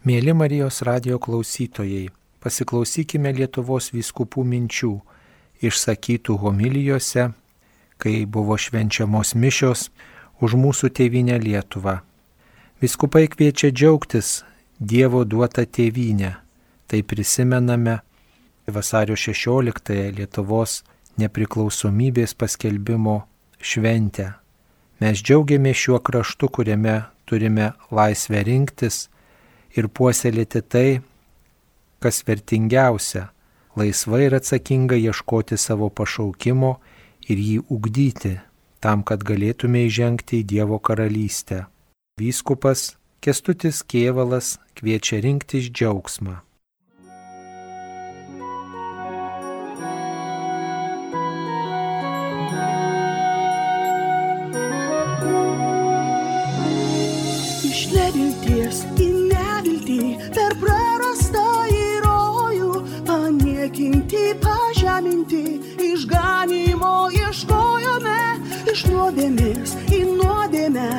Mėly Marijos radio klausytojai, pasiklausykime Lietuvos vyskupų minčių išsakytų homilijose, kai buvo švenčiamos mišios už mūsų tėvynę Lietuvą. Viskupai kviečia džiaugtis Dievo duotą tėvynę. Tai prisimename vasario 16 Lietuvos nepriklausomybės paskelbimo šventę. Mes džiaugiamės šiuo kraštu, kuriame turime laisvę rinktis ir puoselėti tai, kas vertingiausia - laisvai ir atsakingai ieškoti savo pašaukimo ir jį ugdyti, tam, kad galėtume įžengti į Dievo karalystę. Vyskupas Kestutis Kievalas kviečia rinktis džiaugsmą. Nuodėmės į nuodėmę,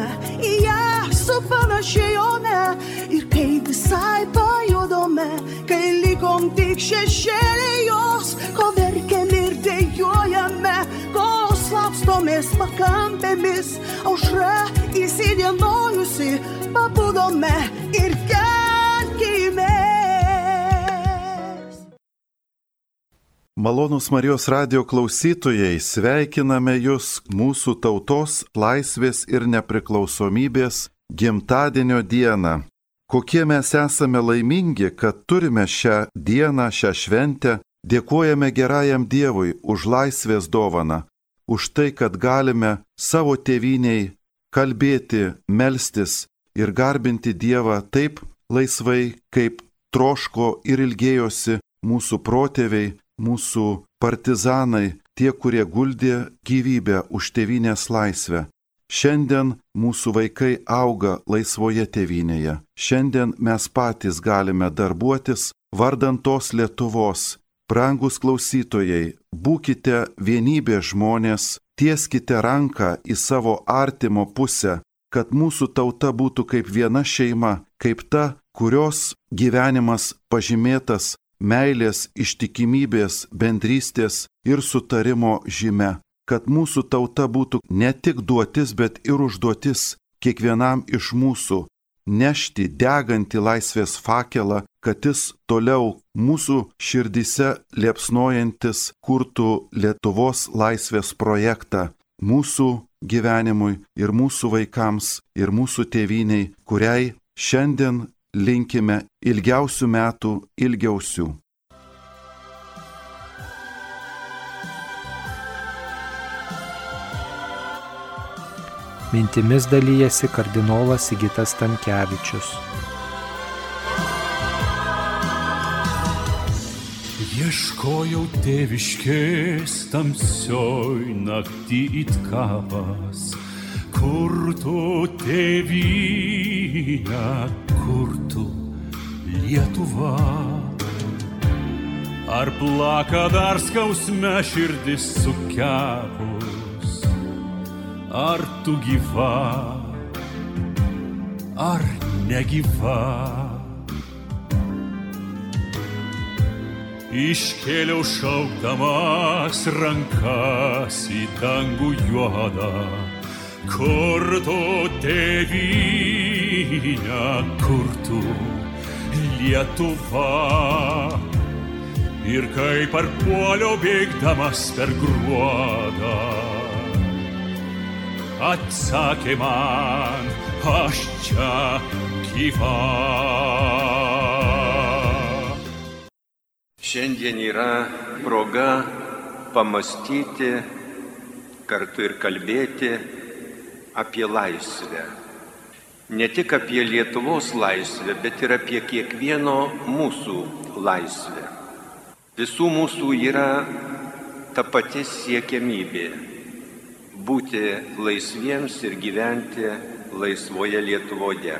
į ją supanašėjome ir kai visai pajudome, kai likom tik šešėlė jos, ko verkėm ir dėjojame, ko slapstomės pakampėmis, aušra įsidienojusi pabudome ir kelkime. Malonus Marijos radio klausytojai, sveikiname Jūs mūsų tautos laisvės ir nepriklausomybės gimtadienio dieną. Kokie mes esame laimingi, kad turime šią dieną, šią šventę, dėkojame gerajam Dievui už laisvės dovaną, už tai, kad galime savo tėviniai kalbėti, melstis, ir garbinti Dievą taip laisvai, kaip troško ir ilgėjosi mūsų protėviai, mūsų partizanai, tie, kurie guldė gyvybę už tevinės laisvę. Šiandien mūsų vaikai auga laisvoje tevinėje. Šiandien mes patys galime darbuotis vardant tos Lietuvos. Brangus klausytojai, būkite vienybė žmonės, tieskite ranką į savo artimo pusę, kad mūsų tauta būtų kaip viena šeima, kaip ta, kurios gyvenimas pažymėtas meilės, ištikimybės, bendrystės ir sutarimo žyme, kad mūsų tauta būtų ne tik duotis, bet ir užduotis kiekvienam iš mūsų nešti degantį laisvės fakelą, kad jis toliau mūsų širdise liepsnojantis kurtų Lietuvos laisvės projektą, mūsų gyvenimui ir mūsų vaikams ir mūsų tėviniai, kuriai šiandien linkime ilgiausių metų ilgiausių. Mintimis dalyjasi kardinolas Sigitas Tamkevičius. Ieškojau tėviškės tamsioj naktį it kapas, kur tu tėvynė, kur tu Lietuva. Ar plaka dar skausme širdis sukepus, ar tu gyva, ar negyva. Iškėliau šaukdamas rankas į dangų juodą, kur tu tėvynė, kur tu Lietuva. Ir kaip ar puoliau bėgdamas per gruodą, atsakė man, aš čia gyva. Šiandien yra proga pamastyti kartu ir kalbėti apie laisvę. Ne tik apie Lietuvos laisvę, bet ir apie kiekvieno mūsų laisvę. Visų mūsų yra ta pati siekiamybė - būti laisviems ir gyventi laisvoje Lietuvoje.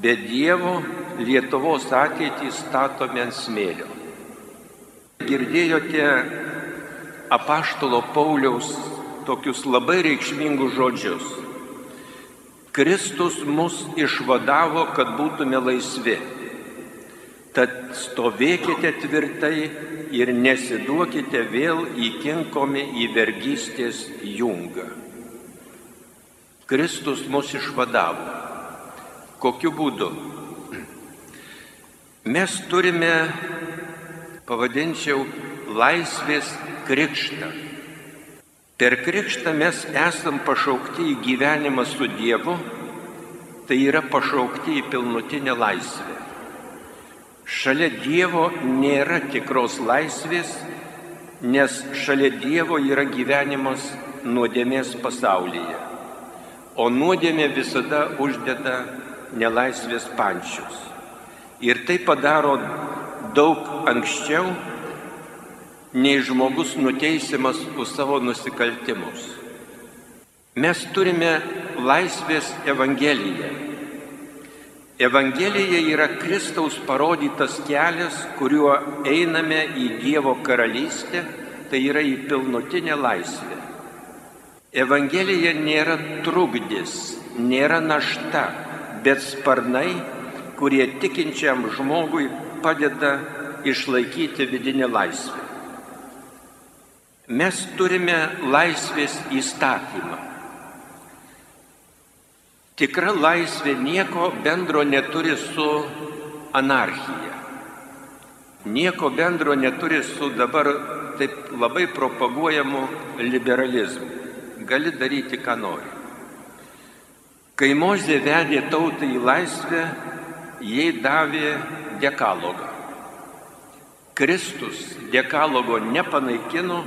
Be Dievo Lietuvos ateitį statome ant smėlio. Girdėjote apaštalo Pauliaus tokius labai reikšmingus žodžius. Kristus mus išvadavo, kad būtume laisvi. Tad stovėkite tvirtai ir nesiduokite vėl įkinkomi į vergystės jungą. Kristus mus išvadavo. Kokiu būdu? Mes turime, pavadinčiau, laisvės krikštą. Per krikštą mes esam pašaukti į gyvenimą su Dievu, tai yra pašaukti į pilnutinę laisvę. Šalia Dievo nėra tikros laisvės, nes šalia Dievo yra gyvenimas nuodėmės pasaulyje, o nuodėmė visada uždeda nelaisvės pančius. Ir tai padaro daug anksčiau, nei žmogus nuteisimas už savo nusikaltimus. Mes turime laisvės Evangeliją. Evangelija yra Kristaus parodytas kelias, kuriuo einame į Dievo karalystę, tai yra į pilnutinę laisvę. Evangelija nėra trukdis, nėra našta, bet sparnai, kurie tikinčiam žmogui padeda išlaikyti vidinę laisvę. Mes turime laisvės įstatymą. Tikra laisvė nieko bendro neturi su anarchija. Nieko bendro neturi su dabar taip labai propaguojamu liberalizmu. Gali daryti, ką nori. Kai Mozė vedė tautą į laisvę, jai davė dekalogą. Kristus dekalogo nepanaikino,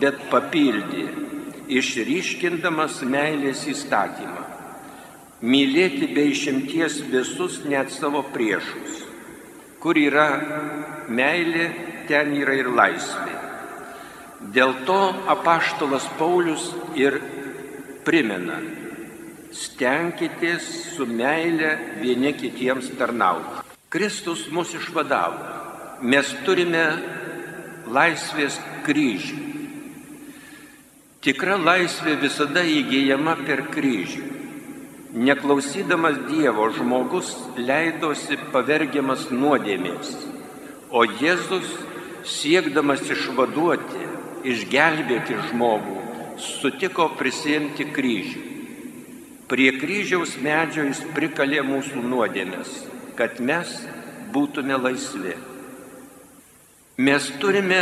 bet papildė, išryškindamas meilės įstatymą. Mylėti be išimties visus net savo priešus. Kur yra meilė, ten yra ir laisvė. Dėl to apaštalas Paulius ir primena, stenkitės su meilė vieni kitiems tarnauti. Kristus mus išvadavo. Mes turime laisvės kryžių. Tikra laisvė visada įgyjama per kryžių. Neklausydamas Dievo žmogus leidosi pavergiamas nuodėmės, o Jėzus siekdamas išvaduoti, išgelbėti žmogų, sutiko prisimti kryžių. Prie kryžiaus medžio jis prikalė mūsų nuodėmės, kad mes būtume laisvi. Mes turime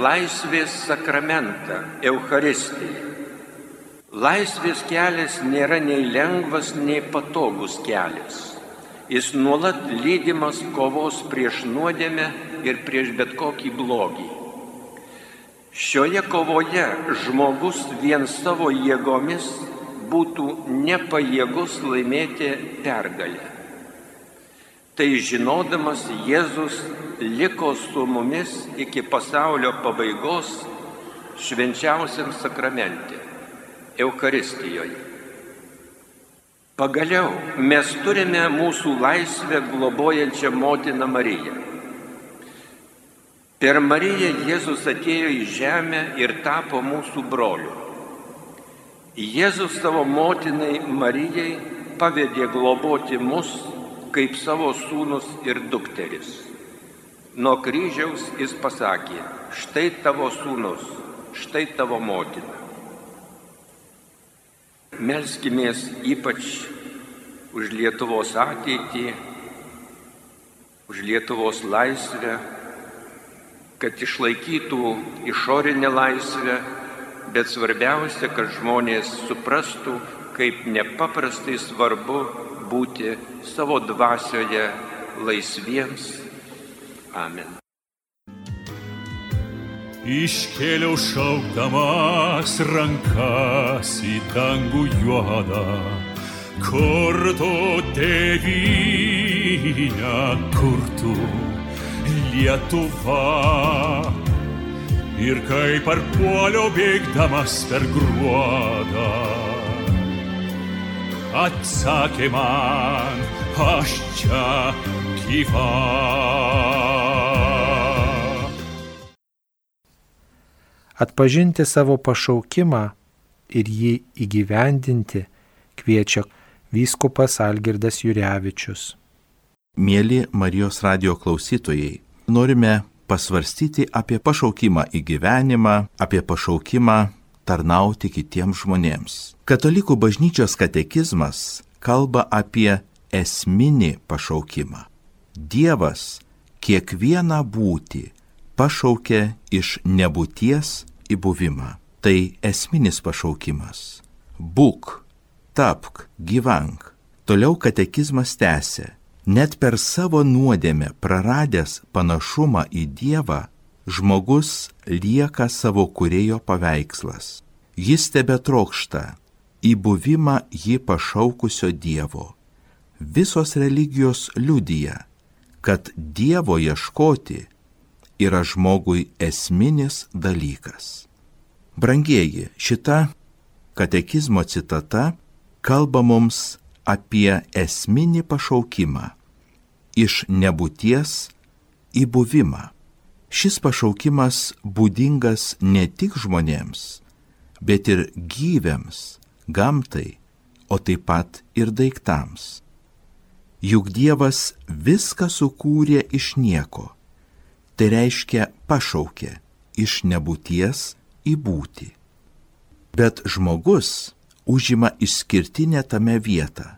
laisvės sakramentą, Eucharistiją. Laisvės kelias nėra nei lengvas, nei patogus kelias. Jis nuolat lydimas kovos prieš nuodėmę ir prieš bet kokį blogį. Šioje kovoje žmogus vien savo jėgomis būtų nepajėgus laimėti pergalę. Tai žinodamas Jėzus liko su mumis iki pasaulio pabaigos švenčiausiam sakramente - Eucharistijoje. Pagaliau mes turime mūsų laisvę globojančią motiną Mariją. Per Mariją Jėzus atėjo į žemę ir tapo mūsų broliu. Jėzus savo motinai Marijai pavedė globoti mus kaip savo sūnus ir dukteris. Nuo kryžiaus jis pasakė, štai tavo sūnus, štai tavo motina. Melskimės ypač už Lietuvos ateitį, už Lietuvos laisvę, kad išlaikytų išorinę laisvę, bet svarbiausia, kad žmonės suprastų, kaip nepaprastai svarbu būti savo dvasioje laisviems. Amen. Iškėliau šaukdamas rankas į dangų juodą, kur tu tėvynė, kur tu Lietuva. Ir kaip ar puolio bėgdamas per gruodą atsakė man, aš čia gyva. Atpažinti savo pašaukimą ir jį įgyvendinti kviečia vyskupas Algirdas Jurevičius. Mėly Marijos radio klausytojai, norime pasvarstyti apie pašaukimą į gyvenimą, apie pašaukimą tarnauti kitiems žmonėms. Katalikų bažnyčios katekizmas kalba apie esminį pašaukimą. Dievas kiekvieną būti pašaukė iš nebūties į buvimą. Tai esminis pašaukimas. Būk, tapk, gyvenk. Toliau katekizmas tęsė. Net per savo nuodėmę praradęs panašumą į Dievą, žmogus lieka savo kurėjo paveikslas. Jis tebe trokšta į buvimą jį pašaukusio Dievo. Visos religijos liudyja, kad Dievo ieškoti yra žmogui esminis dalykas. Brangieji, šita katekizmo citata kalba mums apie esminį pašaukimą - iš nebūties į buvimą. Šis pašaukimas būdingas ne tik žmonėms, bet ir gyviams, gamtai, o taip pat ir daiktams. Juk Dievas viską sukūrė iš nieko. Tai reiškia pašaukė iš nebūties į būti. Bet žmogus užima išskirtinę tame vietą,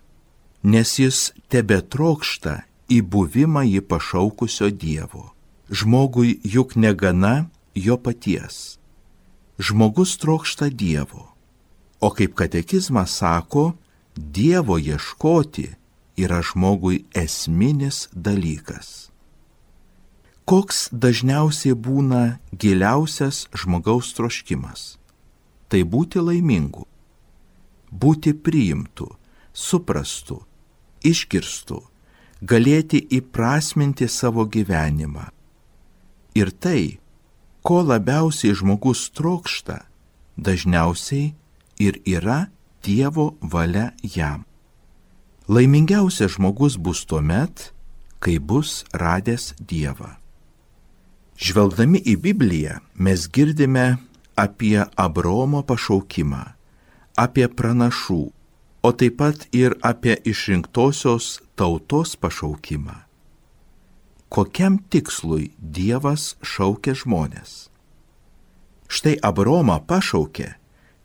nes jis tebe trokšta į buvimą jį pašaukusio Dievo. Žmogui juk negana jo paties. Žmogus trokšta Dievo. O kaip katekizmas sako, Dievo ieškoti yra žmogui esminis dalykas. Koks dažniausiai būna giliausias žmogaus troškimas? Tai būti laimingu būti priimtų, suprastų, išgirstų, galėti įprasminti savo gyvenimą. Ir tai, ko labiausiai žmogus trokšta, dažniausiai ir yra Dievo valia jam. Laimingiausias žmogus bus tuo met, kai bus radęs Dievą. Žvelgdami į Bibliją mes girdime apie Abromo pašaukimą apie pranašų, o taip pat ir apie išrinktosios tautos pašaukimą. Kokiam tikslui Dievas šaukia žmonės? Štai Abromą pašaukė,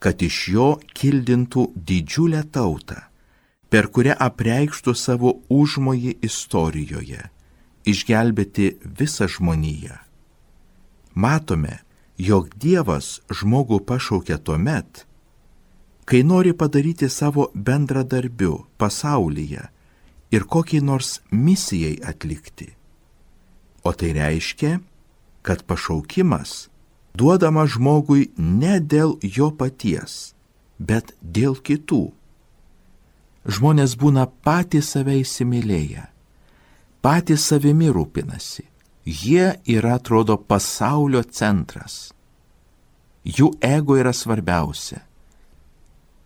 kad iš jo kildintų didžiulę tautą, per kurią apreikštų savo užmojį istorijoje, išgelbėti visą žmoniją. Matome, jog Dievas žmogų pašaukė tuo met, kai nori padaryti savo bendradarbiu pasaulyje ir kokiai nors misijai atlikti. O tai reiškia, kad pašaukimas duodama žmogui ne dėl jo paties, bet dėl kitų. Žmonės būna patys save įsimylėję, patys savimi rūpinasi. Jie yra, atrodo, pasaulio centras. Jų ego yra svarbiausia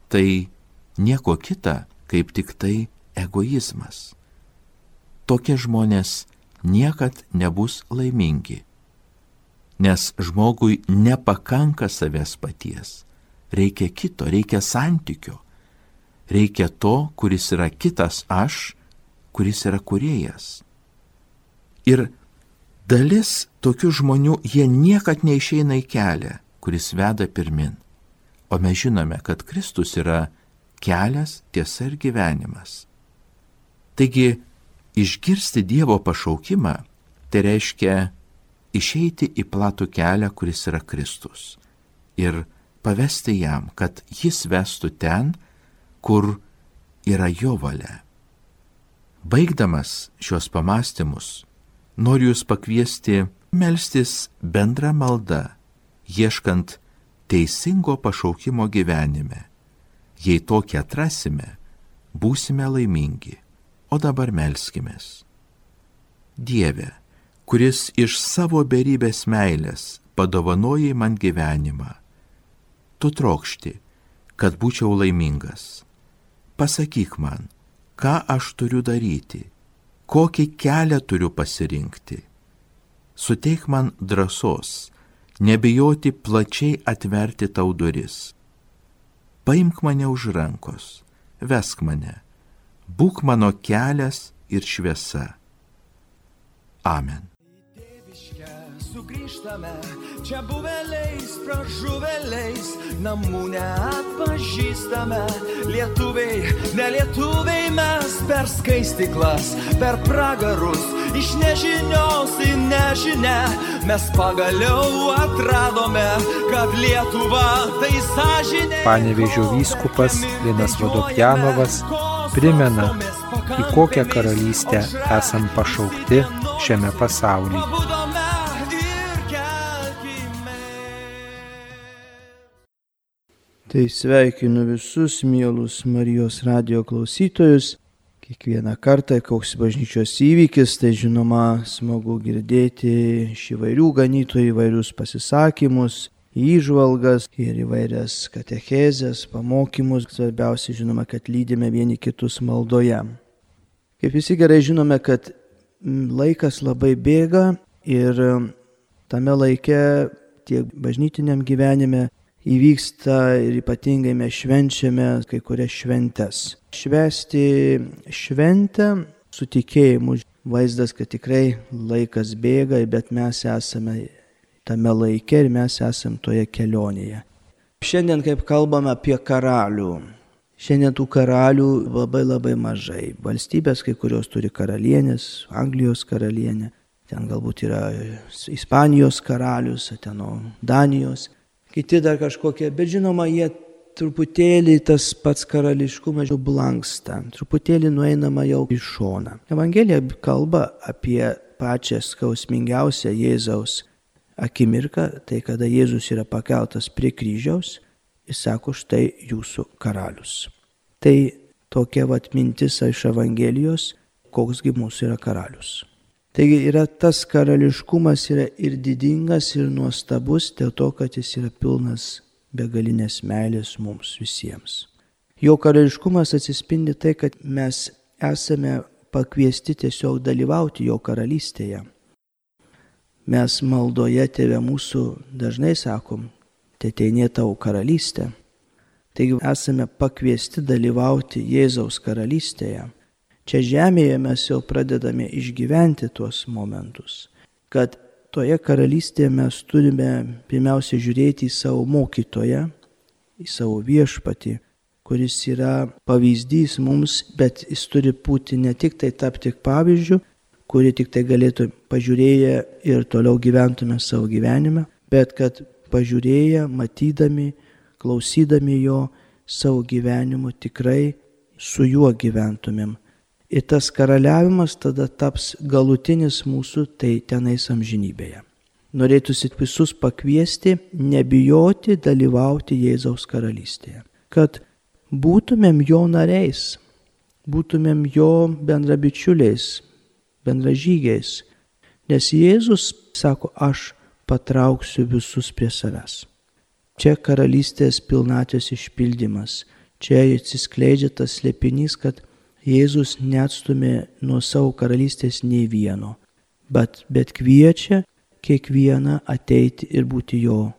tai nieko kita, kaip tik tai egoizmas. Tokie žmonės niekad nebus laimingi, nes žmogui nepakanka savęs paties, reikia kito, reikia santykio, reikia to, kuris yra kitas aš, kuris yra kuriejas. Ir dalis tokių žmonių, jie niekad neišeina į kelią, kuris veda pirmin. O mes žinome, kad Kristus yra kelias, tiesa ir gyvenimas. Taigi, išgirsti Dievo pašaukimą, tai reiškia išeiti į platų kelią, kuris yra Kristus. Ir pavesti jam, kad jis vestų ten, kur yra jo valia. Baigdamas šios pamastymus, noriu jūs pakviesti melstis bendrą maldą, ieškant teisingo pašaukimo gyvenime. Jei tokį atrasime, būsime laimingi. O dabar melskimės. Dieve, kuris iš savo beribės meilės padovanojai man gyvenimą, tu trokšti, kad būčiau laimingas. Pasakyk man, ką aš turiu daryti, kokį kelią turiu pasirinkti. Suteik man drąsos nebijoti plačiai atverti tau duris. Paimk mane už rankos, vesk mane, būk mano kelias ir šviesa. Amen. Sugrįžtame čia buveliais, pražuveliais, namų neatpažįstame. Lietuviai, nelietuviai mes per skaistiklas, per pragarus, iš nežinios į nežinę. Mes pagaliau atradome, kad Lietuva tai sąžinė. Panevežio vyskupas Linas Vodopjanovas primena, į kokią karalystę esam pašaukti šiame pasaulyje. Tai sveikinu visus mielus Marijos radio klausytojus. Kiekvieną kartą, koks bažnyčios įvykis, tai žinoma smagu girdėti iš įvairių ganytojų įvairius pasisakymus, įžvalgas ir įvairias katechezės, pamokymus. Svarbiausia, žinoma, kad lydime vieni kitus maldoje. Kaip visi gerai žinome, kad laikas labai bėga ir tame laike tiek bažnytiniam gyvenime įvyksta ir ypatingai mes švenčiame kai kurias šventes. Švesti šventę su tikėjimu. Vaizdas, kad tikrai laikas bėga, bet mes esame tame laike ir mes esame toje kelionėje. Šiandien, kaip kalbame apie karalių, šiandien tų karalių labai labai mažai. Valstybės, kai kurios turi karalienės, Anglijos karalienė, ten galbūt yra Ispanijos karalius, ten Danijos kiti dar kažkokie, bet žinoma, jie truputėlį tas pats karališkumas jau blanksta, truputėlį nueinama jau į šoną. Evangelija kalba apie pačią skausmingiausią Jėzaus akimirką, tai kada Jėzus yra pakeltas prie kryžiaus, jis sako, štai jūsų karalius. Tai tokia vat mintis iš Evangelijos, koksgi mūsų yra karalius. Taigi yra tas karališkumas yra ir didingas, ir nuostabus dėl to, kad jis yra pilnas begalinės meilės mums visiems. Jo karališkumas atsispindi tai, kad mes esame pakviesti tiesiog dalyvauti jo karalystėje. Mes maldoje tėvė mūsų dažnai sakom, te teinė tavo karalystė. Taigi esame pakviesti dalyvauti Jėzaus karalystėje. Čia žemėje mes jau pradedame išgyventi tuos momentus, kad toje karalystėje mes turime pirmiausia žiūrėti į savo mokytoją, į savo viešpatį, kuris yra pavyzdys mums, bet jis turi būti ne tik tai tapti pavyzdžių, kurį tik tai galėtų pažiūrėję ir toliau gyventume savo gyvenime, bet kad pažiūrėję, matydami, klausydami jo savo gyvenimu tikrai su juo gyventumėm Ir tas karaliavimas tada taps galutinis mūsų tai tenais amžinybėje. Norėtųsi visus pakviesti, nebijoti dalyvauti Jėzaus karalystėje. Kad būtumėm jo nariais, būtumėm jo bendrabičiuliais, bendražygiais. Nes Jėzus sako, aš patrauksiu visus prie savęs. Čia karalystės pilnatės išpildymas. Čia atsiskleidžia tas slėpinys, kad Jėzus neatstumė nuo savo karalystės nei vieno, bet, bet kviečia kiekvieną ateiti ir būti jo.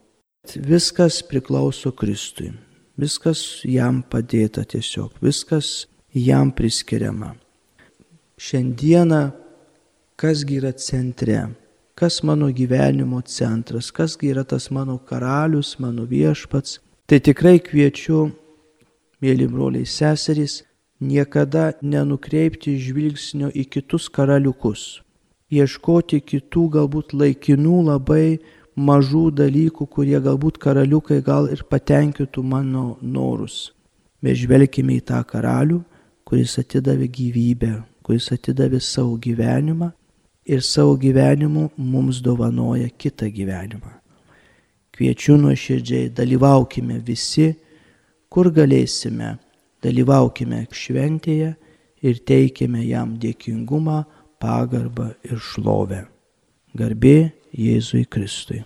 Viskas priklauso Kristui, viskas jam padėta tiesiog, viskas jam priskiriama. Šiandieną kasgi yra centre, kas mano gyvenimo centras, kasgi yra tas mano karalius, mano viešpats, tai tikrai kviečiu, mėly broliai seserys, niekada nenukreipti žvilgsnio į kitus karaliukus, ieškoti kitų galbūt laikinų labai mažų dalykų, kurie galbūt karaliukai gal ir patenkintų mano norus. Bet žvelgime į tą karalių, kuris atidavė gyvybę, kuris atidavė savo gyvenimą ir savo gyvenimu mums dovanoja kitą gyvenimą. Kviečiu nuoširdžiai, dalyvaukime visi, kur galėsime dalyvaukime šventėje ir teikime jam dėkingumą, pagarbą ir šlovę. Garbė Jėzui Kristui.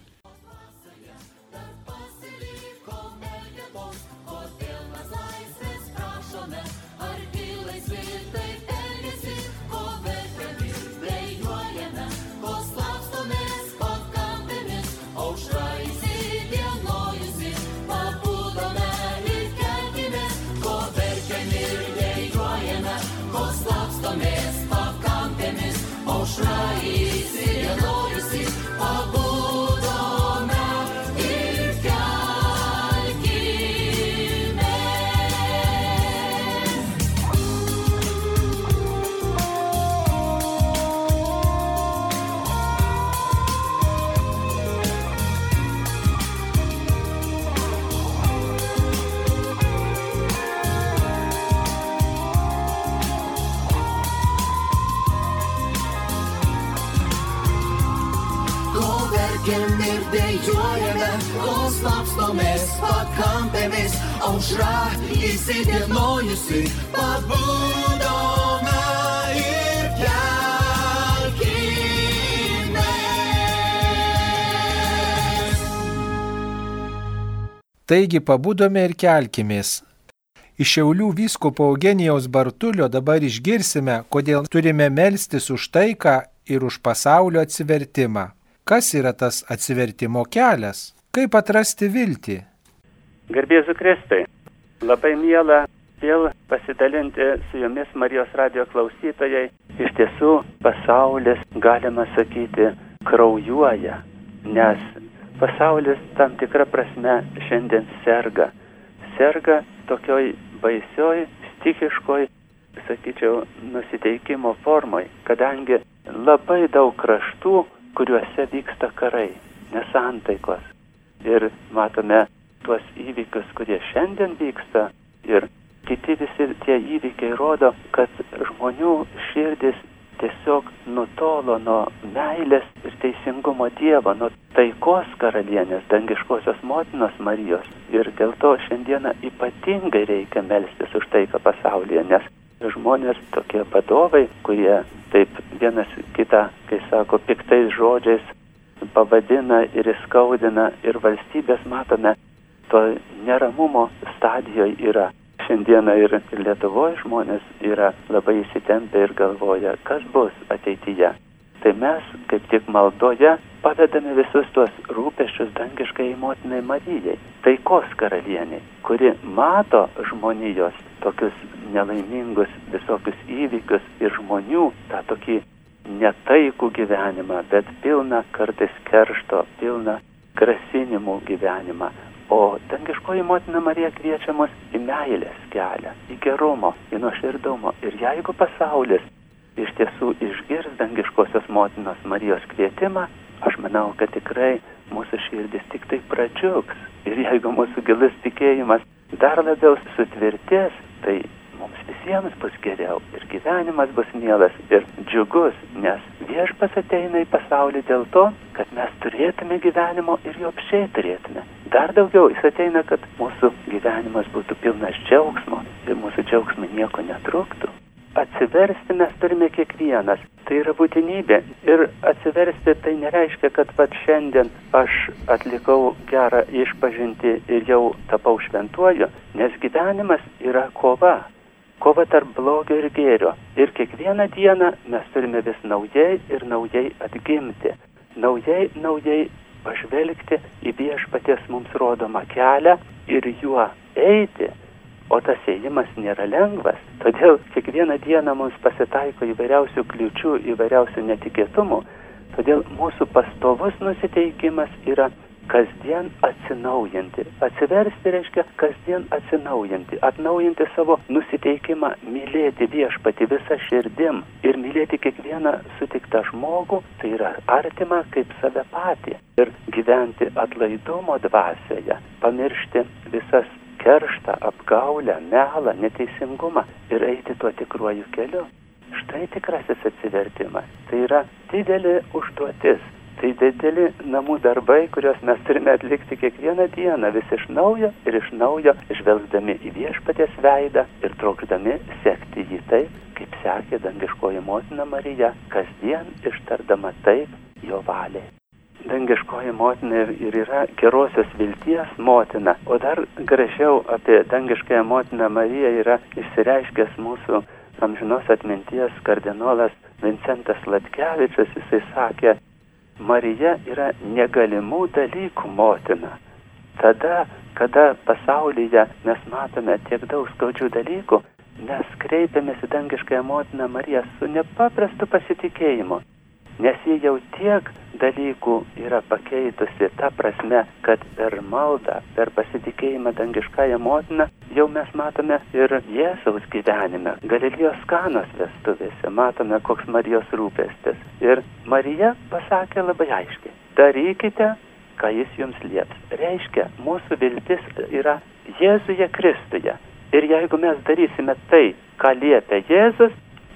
Įsidienojusi, pabudome ir kelkime. Taigi pabudome ir kelkimės. Iš Šiaulių vyskupo Eugenijaus Bartulio dabar išgirsime, kodėl turime melstis už taiką ir už pasaulio atsivertimą. Kas yra tas atsivertimo kelias? Kaip atrasti viltį? Garbėzu Kristai, labai miela vėl pasidalinti su jumis Marijos radio klausytojai. Iš tiesų, pasaulis, galima sakyti, kraujuoja, nes pasaulis tam tikrą prasme šiandien serga. Serga tokioj baisioj, stichiškoj, sakyčiau, nusiteikimo formoj, kadangi labai daug kraštų, kuriuose vyksta karai, nesantaikos. Ir matome tuos įvykius, kurie šiandien vyksta ir kiti visi tie įvykiai rodo, kad žmonių širdis tiesiog nutolo nuo meilės ir teisingumo Dievo, nuo taikos karalienės, dangiškosios motinos Marijos. Ir dėl to šiandieną ypatingai reikia melstis už taiką pasaulyje, nes žmonės tokie vadovai, kurie taip vienas kitą, kai sako, piktais žodžiais pavadina ir įskaudina ir valstybės matome, to neramumo stadijoje yra šiandieną ir Lietuvoje žmonės yra labai įsitempę ir galvoja, kas bus ateityje. Tai mes, kaip tik maldoje, pavedame visus tuos rūpeščius dangiškai motinai Marijai, taikos karalieniai, kuri mato žmonijos tokius nelaimingus visokius įvykius ir žmonių tą tokį netaikų gyvenimą, bet pilną kartais keršto, pilną grasinimų gyvenimą. O dangiškoji motina Marija kviečia mus į meilės kelią, į gerumo, į nuoširdumo. Ir jeigu pasaulis iš tiesų išgirs dangiškosios motinos Marijos kvietimą, aš manau, kad tikrai mūsų širdis tik tai pradžiugs. Ir jeigu mūsų gilus tikėjimas dar labiau sutvirtės, tai visiems bus geriau ir gyvenimas bus mielas ir džiugus, nes viešpas ateina į pasaulį dėl to, kad mes turėtume gyvenimo ir jo apšiai turėtume. Dar daugiau jis ateina, kad mūsų gyvenimas būtų pilnas džiaugsmo ir mūsų džiaugsmai nieko netruktų. Atsiversti mes turime kiekvienas. Tai yra būtinybė. Ir atsiversti tai nereiškia, kad pat šiandien aš atlikau gerą išpažinti ir jau tapau šventuoju, nes gyvenimas yra kova. Kova tarp blogio ir gėrio. Ir kiekvieną dieną mes turime vis naujai ir naujai atgimti. Naujai, naujai pažvelgti į viešpaties mums rodomą kelią ir juo eiti. O tas ėjimas nėra lengvas. Todėl kiekvieną dieną mums pasitaiko įvairiausių kliučių, įvairiausių netikėtumų. Todėl mūsų pastovus nusiteikimas yra kasdien atsinaujinti. Atsiversti reiškia kasdien atsinaujinti, atnaujinti savo nusiteikimą mylėti viešpati visą širdim ir mylėti kiekvieną sutiktą žmogų, tai yra artima kaip save patį. Ir gyventi atlaidumo dvasioje, pamiršti visas kerštą, apgaulę, melą, neteisingumą ir eiti tuo tikruoju keliu. Štai tikrasis atsivertimas. Tai yra didelė užduotis Tai dideli namų darbai, kuriuos mes turime atlikti kiekvieną dieną vis iš naujo ir iš naujo, žvelgdami į viešpatės veidą ir trokšdami sekti jį taip, kaip sekė dangiškoji motina Marija, kasdien ištardama taip jo valiai. Dangiškoji motina ir yra gerosios vilties motina, o dar gražiau apie dangiškąją motiną Mariją yra išsireiškęs mūsų amžinos atminties kardinolas Vincentas Latkevičius, jisai sakė, Marija yra negalimų dalykų motina. Tada, kada pasaulyje mes matome tiek daug skaudžių dalykų, mes kreipiamės į dangiškąją motiną Mariją su nepaprastu pasitikėjimu, nes ji jau tiek dalykų yra pakeitusi tą prasme, kad per maldą, per pasitikėjimą dangiškąją motiną jau mes matome ir Jėzaus gyvenime, Galilėjos kanos vestuvėse, matome, koks Marijos rūpestis. Ir Marija pasakė labai aiškiai, darykite, ką jis jums lieps. Reiškia, mūsų viltis yra Jėzuje Kristuje. Ir jeigu mes darysime tai, ką liepia Jėzus,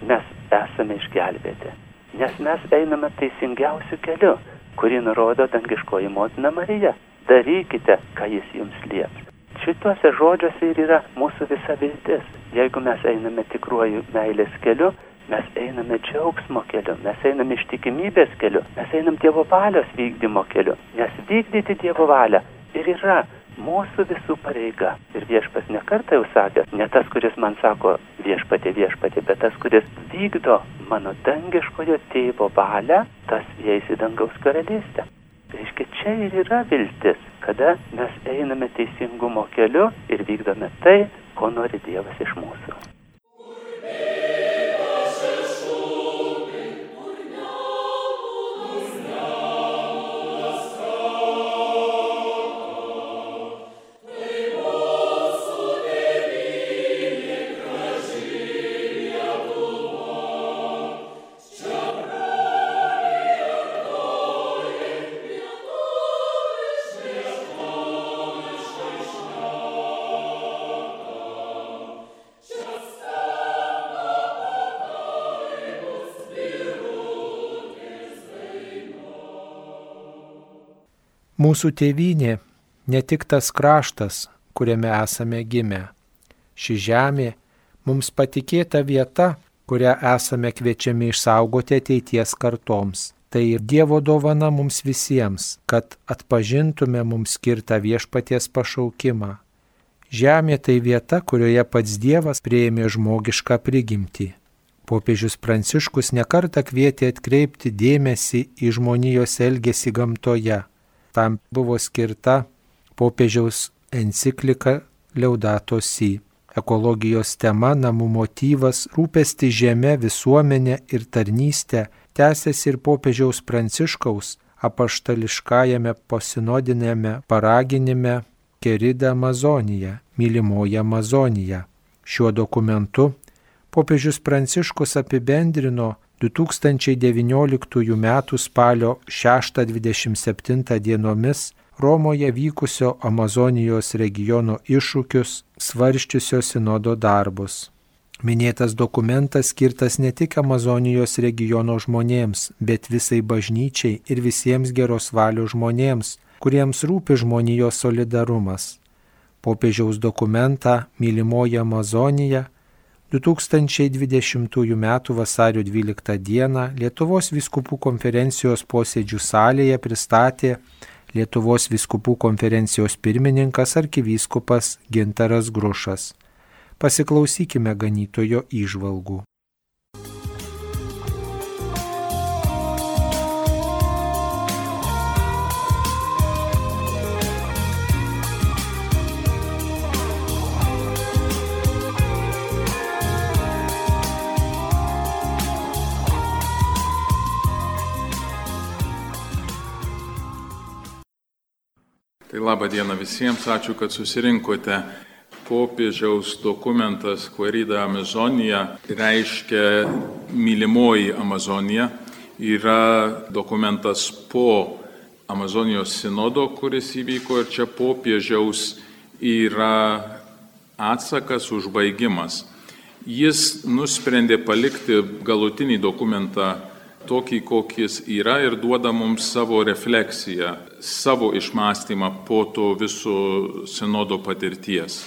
mes esame išgelbėti. Nes mes einame teisingiausiu keliu. kurį nurodo dangiškoji motina Marija. Darykite, ką jis jums lieps. Šituose žodžiuose ir yra mūsų visa viltis. Jeigu mes einame tikruoju meilės keliu, mes einame džiaugsmo keliu, mes einame ištikimybės keliu, mes einam Dievo valios vykdymo keliu. Nes vykdyti Dievo valią ir yra mūsų visų pareiga. Ir viešpas nekartą jau sakęs, ne tas, kuris man sako viešpatė viešpatė, bet tas, kuris vykdo mano dangiškojo tėvo valią, tas įeis į dangaus karalystę. Reiškia, čia ir yra viltis, kada mes einame teisingumo keliu ir vykdome tai, ko nori Dievas iš mūsų. Mūsų tėvynė ne tik tas kraštas, kuriame esame gimę. Ši žemė mums patikėta vieta, kurią esame kviečiami išsaugoti ateities kartoms. Tai ir Dievo dovana mums visiems, kad atpažintume mums skirtą viešpaties pašaukimą. Žemė tai vieta, kurioje pats Dievas prieėmė žmogišką prigimtį. Popiežius Pranciškus nekarta kvietė atkreipti dėmesį į žmonijos elgesį gamtoje tam buvo skirta popiežiaus enciklika Leudato Si. Ekologijos tema, namų motyvas, rūpesti žemė, visuomenė ir tarnystė tęsiasi ir popiežiaus pranciškaus apaštališkajame posinodinėme paraginime Kerida Amazonija, mylimoji Amazonija. Šiuo dokumentu popiežius pranciškus apibendrino 2019 m. spalio 6-27 dienomis Romoje vykusio Amazonijos regiono iššūkius svarščiusio sinodo darbus. Minėtas dokumentas skirtas ne tik Amazonijos regiono žmonėms, bet visai bažnyčiai ir visiems geros valios žmonėms, kuriems rūpi žmonijos solidarumas. Popiežiaus dokumentą Mylimoji Amazonija 2020 m. vasario 12 d. Lietuvos viskupų konferencijos posėdžių salėje pristatė Lietuvos viskupų konferencijos pirmininkas arkivyskupas Gintaras Grušas. Pasiklausykime ganytojo įžvalgų. Tai laba diena visiems, ačiū, kad susirinkote. Popiežiaus dokumentas Querida Amazonija reiškia mylimoji Amazonija. Yra dokumentas po Amazonijos sinodo, kuris įvyko ir čia popiežiaus yra atsakas, užbaigimas. Jis nusprendė palikti galutinį dokumentą tokį, kokis yra ir duoda mums savo refleksiją, savo išmąstymą po to viso sinodo patirties.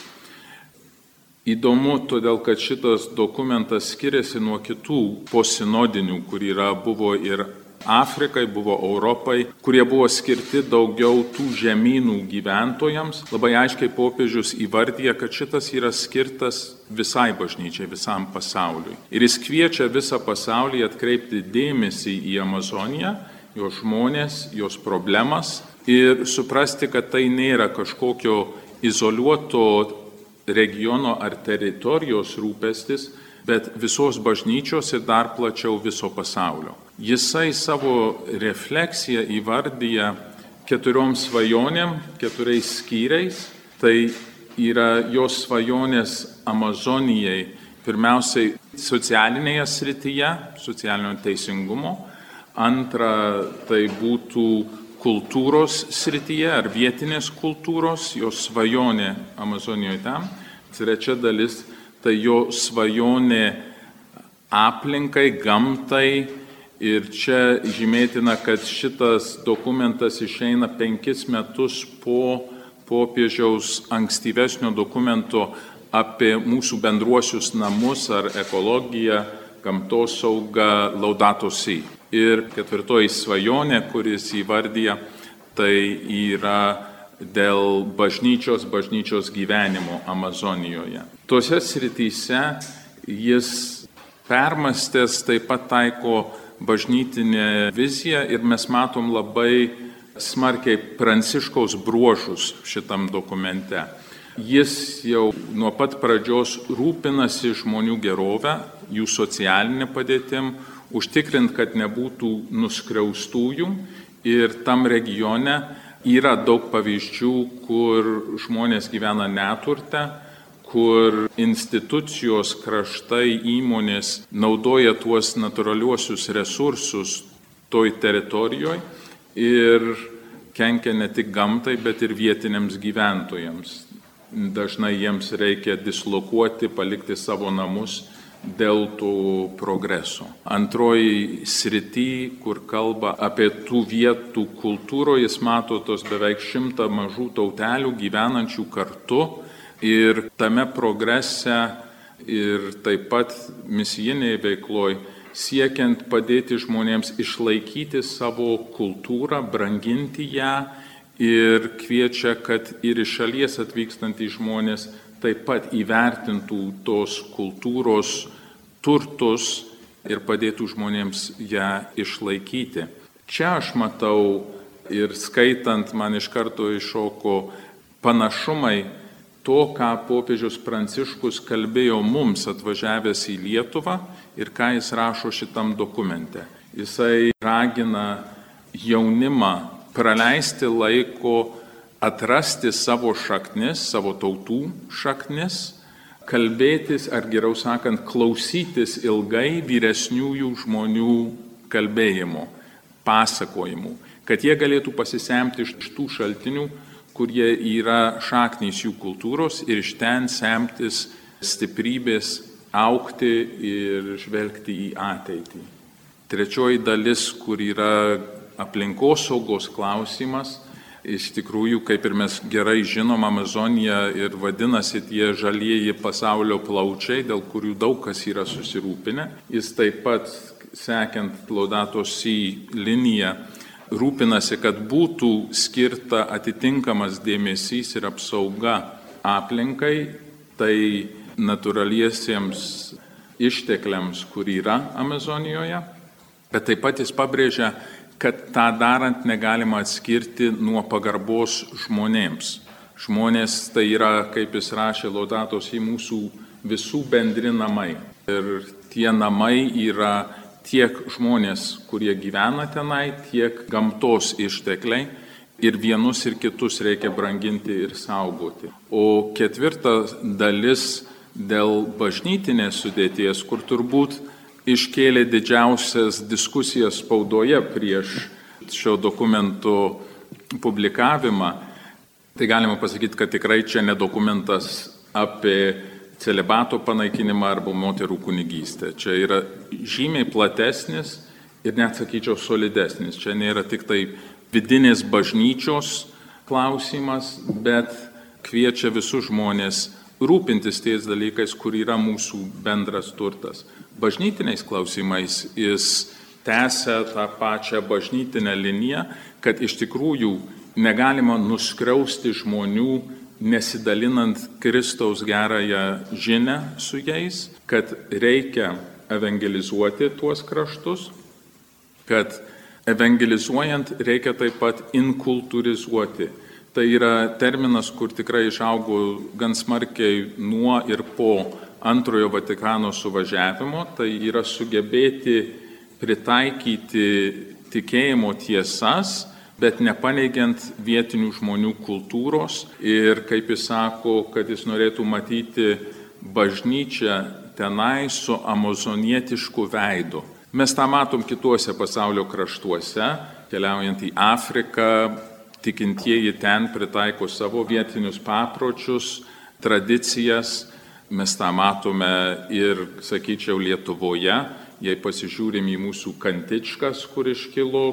Įdomu, todėl kad šitas dokumentas skiriasi nuo kitų posinodinių, kur yra buvo ir Afrikai, buvo Europai, kurie buvo skirti daugiau tų žemynų gyventojams. Labai aiškiai popiežius įvardyja, kad šitas yra skirtas visai bažnyčiai, visam pasauliui. Ir jis kviečia visą pasaulį atkreipti dėmesį į Amazoniją, jos žmonės, jos problemas ir suprasti, kad tai nėra kažkokio izoliuoto regiono ar teritorijos rūpestis, bet visos bažnyčios ir dar plačiau viso pasaulio. Jisai savo refleksiją įvardyja keturiom svajonėm, keturiais skyriais. Tai yra jos svajonės Amazonijai, pirmiausiai socialinėje srityje, socialinio teisingumo. Antra, tai būtų kultūros srityje ar vietinės kultūros, jos svajonė Amazonijoje tam. Trečia dalis tai jo svajonė aplinkai, gamtai Ir čia žymėtina, kad šitas dokumentas išeina penkis metus po popiežiaus ankstyvesnio dokumento apie mūsų bendruosius namus ar ekologiją, gamtos saugą Laudato Si. Ir ketvirtoji svajonė, kuris įvardyja, tai yra dėl bažnyčios, bažnyčios gyvenimo Amazonijoje. Tuose srityse jis permastęs taip pat taiko bažnytinę viziją ir mes matom labai smarkiai pranciškaus bruožus šitam dokumente. Jis jau nuo pat pradžios rūpinasi žmonių gerovę, jų socialinė padėtim, užtikrint, kad nebūtų nuskriaustųjų ir tam regione yra daug pavyzdžių, kur žmonės gyvena neturte, kur institucijos, kraštai, įmonės naudoja tuos natūraliuosius resursus toj teritorijoje ir kenkia ne tik gamtai, bet ir vietiniams gyventojams. Dažnai jiems reikia dislokuoti, palikti savo namus dėl tų progreso. Antroji srity, kur kalba apie tų vietų kultūroje, jis mato tos beveik šimtą mažų tautelių gyvenančių kartu ir tame progrese ir taip pat misijiniai veikloj siekiant padėti žmonėms išlaikyti savo kultūrą, branginti ją ir kviečia, kad ir iš šalies atvykstantys žmonės taip pat įvertintų tos kultūros turtus ir padėtų žmonėms ją išlaikyti. Čia aš matau ir skaitant man iš karto iššoko panašumai to, ką popiežius Pranciškus kalbėjo mums atvažiavęs į Lietuvą ir ką jis rašo šitam dokumente. Jisai ragina jaunimą praleisti laiko atrasti savo šaknis, savo tautų šaknis, kalbėtis, ar geriau sakant, klausytis ilgai vyresniųjų žmonių kalbėjimo, pasakojimų, kad jie galėtų pasisemti iš tų šaltinių, kurie yra šaknys jų kultūros ir iš ten semtis stiprybės aukti ir žvelgti į ateitį. Trečioji dalis, kur yra aplinkosaugos klausimas, Iš tikrųjų, kaip ir mes gerai žinom, Amazonija ir vadinasi tie žalieji pasaulio plaučiai, dėl kurių daug kas yra susirūpinę. Jis taip pat, sekiant Laudatos į liniją, rūpinasi, kad būtų skirta atitinkamas dėmesys ir apsauga aplinkai, tai natūraliesiems ištekliams, kur yra Amazonijoje, bet taip pat jis pabrėžia, kad tą darant negalima atskirti nuo pagarbos žmonėms. Žmonės tai yra, kaip jis rašė, laudatos į mūsų visų bendri namai. Ir tie namai yra tiek žmonės, kurie gyvena tenai, tiek gamtos ištekliai. Ir vienus ir kitus reikia branginti ir saugoti. O ketvirta dalis dėl bažnytinės sudėties, kur turbūt iškėlė didžiausias diskusijas spaudoje prieš šio dokumento publikavimą, tai galima pasakyti, kad tikrai čia ne dokumentas apie celibato panaikinimą arba moterų kunigystę. Čia yra žymiai platesnis ir net sakyčiau solidesnis. Čia nėra tik tai vidinės bažnyčios klausimas, bet kviečia visus žmonės rūpintis ties dalykais, kur yra mūsų bendras turtas bažnytiniais klausimais jis tęsia tą pačią bažnytinę liniją, kad iš tikrųjų negalima nuskriausti žmonių nesidalinant Kristaus gerąją žinę su jais, kad reikia evangelizuoti tuos kraštus, kad evangelizuojant reikia taip pat inkultūrizuoti. Tai yra terminas, kur tikrai išaugo gan smarkiai nuo ir po antrojo Vatikano suvažiavimo, tai yra sugebėti pritaikyti tikėjimo tiesas, bet nepaneigiant vietinių žmonių kultūros. Ir, kaip jis sako, kad jis norėtų matyti bažnyčią tenai su amazonietišku veidu. Mes tą matom kituose pasaulio kraštuose, keliaujant į Afriką, tikintieji ten pritaiko savo vietinius papročius, tradicijas, Mes tą matome ir, sakyčiau, Lietuvoje, jei pasižiūrim į mūsų kantičkas, kur iškilo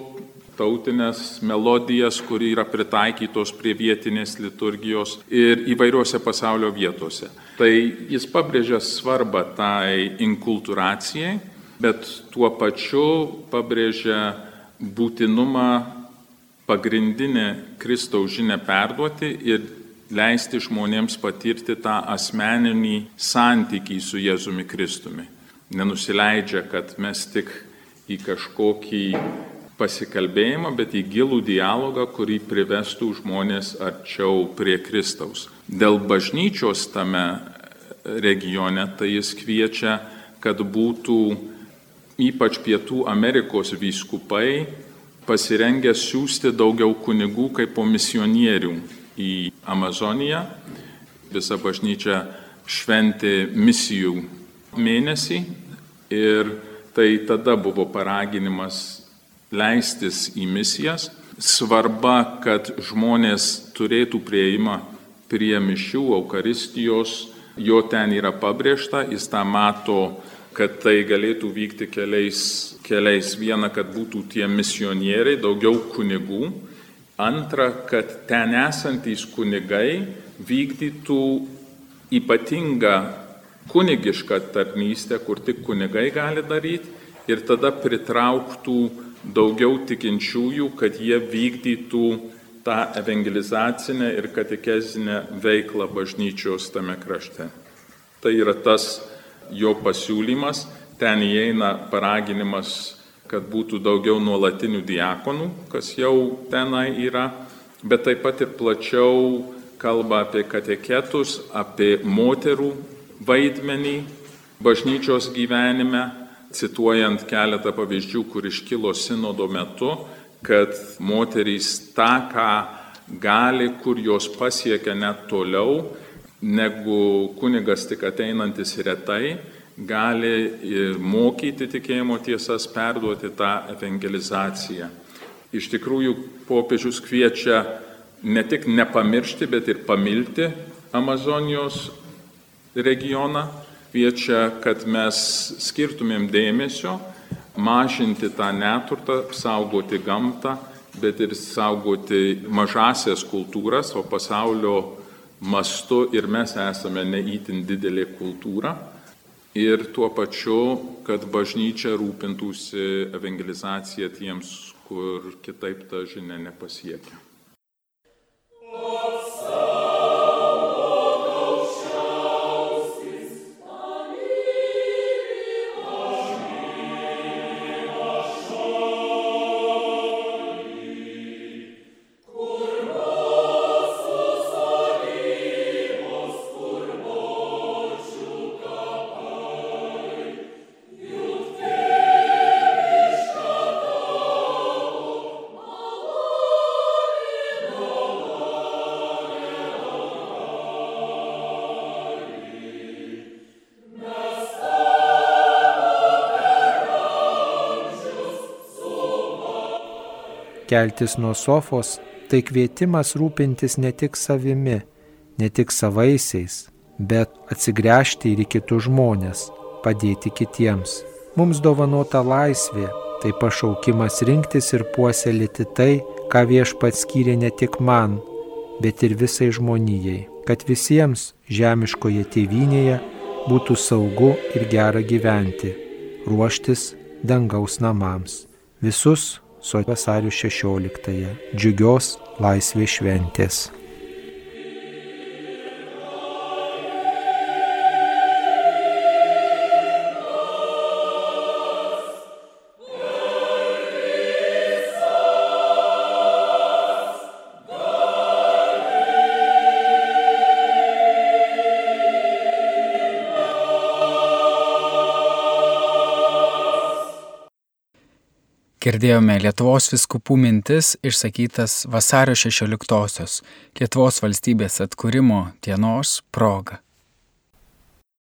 tautinės melodijas, kur yra pritaikytos prie vietinės liturgijos ir įvairiuose pasaulio vietose. Tai jis pabrėžia svarbą tai inkulturacijai, bet tuo pačiu pabrėžia būtinumą pagrindinę Kristaus žinę perduoti ir leisti žmonėms patirti tą asmeninį santykį su Jėzumi Kristumi. Nenusileidžia, kad mes tik į kažkokį pasikalbėjimą, bet į gilų dialogą, kurį privestų žmonės arčiau prie Kristaus. Dėl bažnyčios tame regione tai jis kviečia, kad būtų ypač Pietų Amerikos vyskupai pasirengę siūsti daugiau kunigų kaip po misionierių į Amazoniją. Visa bažnyčia šventė misijų mėnesį ir tai tada buvo paraginimas leistis į misijas. Svarba, kad žmonės turėtų prieimą prie mišių, Eukaristijos, jo ten yra pabrėžta, jis tą mato, kad tai galėtų vykti keliais, keliais. Viena, kad būtų tie misionieriai, daugiau kunigų. Antra, kad ten esantys kunigai vykdytų ypatingą kunigišką tarnystę, kur tik kunigai gali daryti ir tada pritrauktų daugiau tikinčiųjų, kad jie vykdytų tą evangelizacinę ir katekezinę veiklą bažnyčios tame krašte. Tai yra tas jo pasiūlymas, ten įeina paraginimas, kad būtų daugiau nuolatinių diakonų, kas jau tenai yra, bet taip pat ir plačiau kalba apie kateketus, apie moterų vaidmenį bažnyčios gyvenime, cituojant keletą pavyzdžių, kur iškilo sinodo metu, kad moterys tą, ką gali, kur jos pasiekia net toliau, negu kunigas tik ateinantis retai, gali mokyti tikėjimo tiesas, perduoti tą evangelizaciją. Iš tikrųjų, popiežius kviečia ne tik nepamiršti, bet ir pamilti Amazonijos regioną, kviečia, kad mes skirtumėm dėmesio, mažinti tą neturtą, saugoti gamtą, bet ir saugoti mažasias kultūras, o pasaulio mastu ir mes esame neįtin didelė kultūra. Ir tuo pačiu, kad bažnyčia rūpintųsi evangelizacija tiems, kur kitaip ta žinia nepasiekia. Keltis nuo sofos tai kvietimas rūpintis ne tik savimi, ne tik savaisiais, bet atsigręžti ir į kitus žmonės, padėti kitiems. Mums dovanota laisvė, tai pašaukimas rinktis ir puoselėti tai, ką viešpats skyrė ne tik man, bet ir visai žmonijai, kad visiems žemiškoje tėvynėje būtų saugu ir gera gyventi, ruoštis dangaus namams. Visus su vasario 16-ąją džiugios laisvės šventės. Girdėjome Lietuvos viskupų mintis išsakytas vasario 16-osios Lietuvos valstybės atkūrimo dienos proga.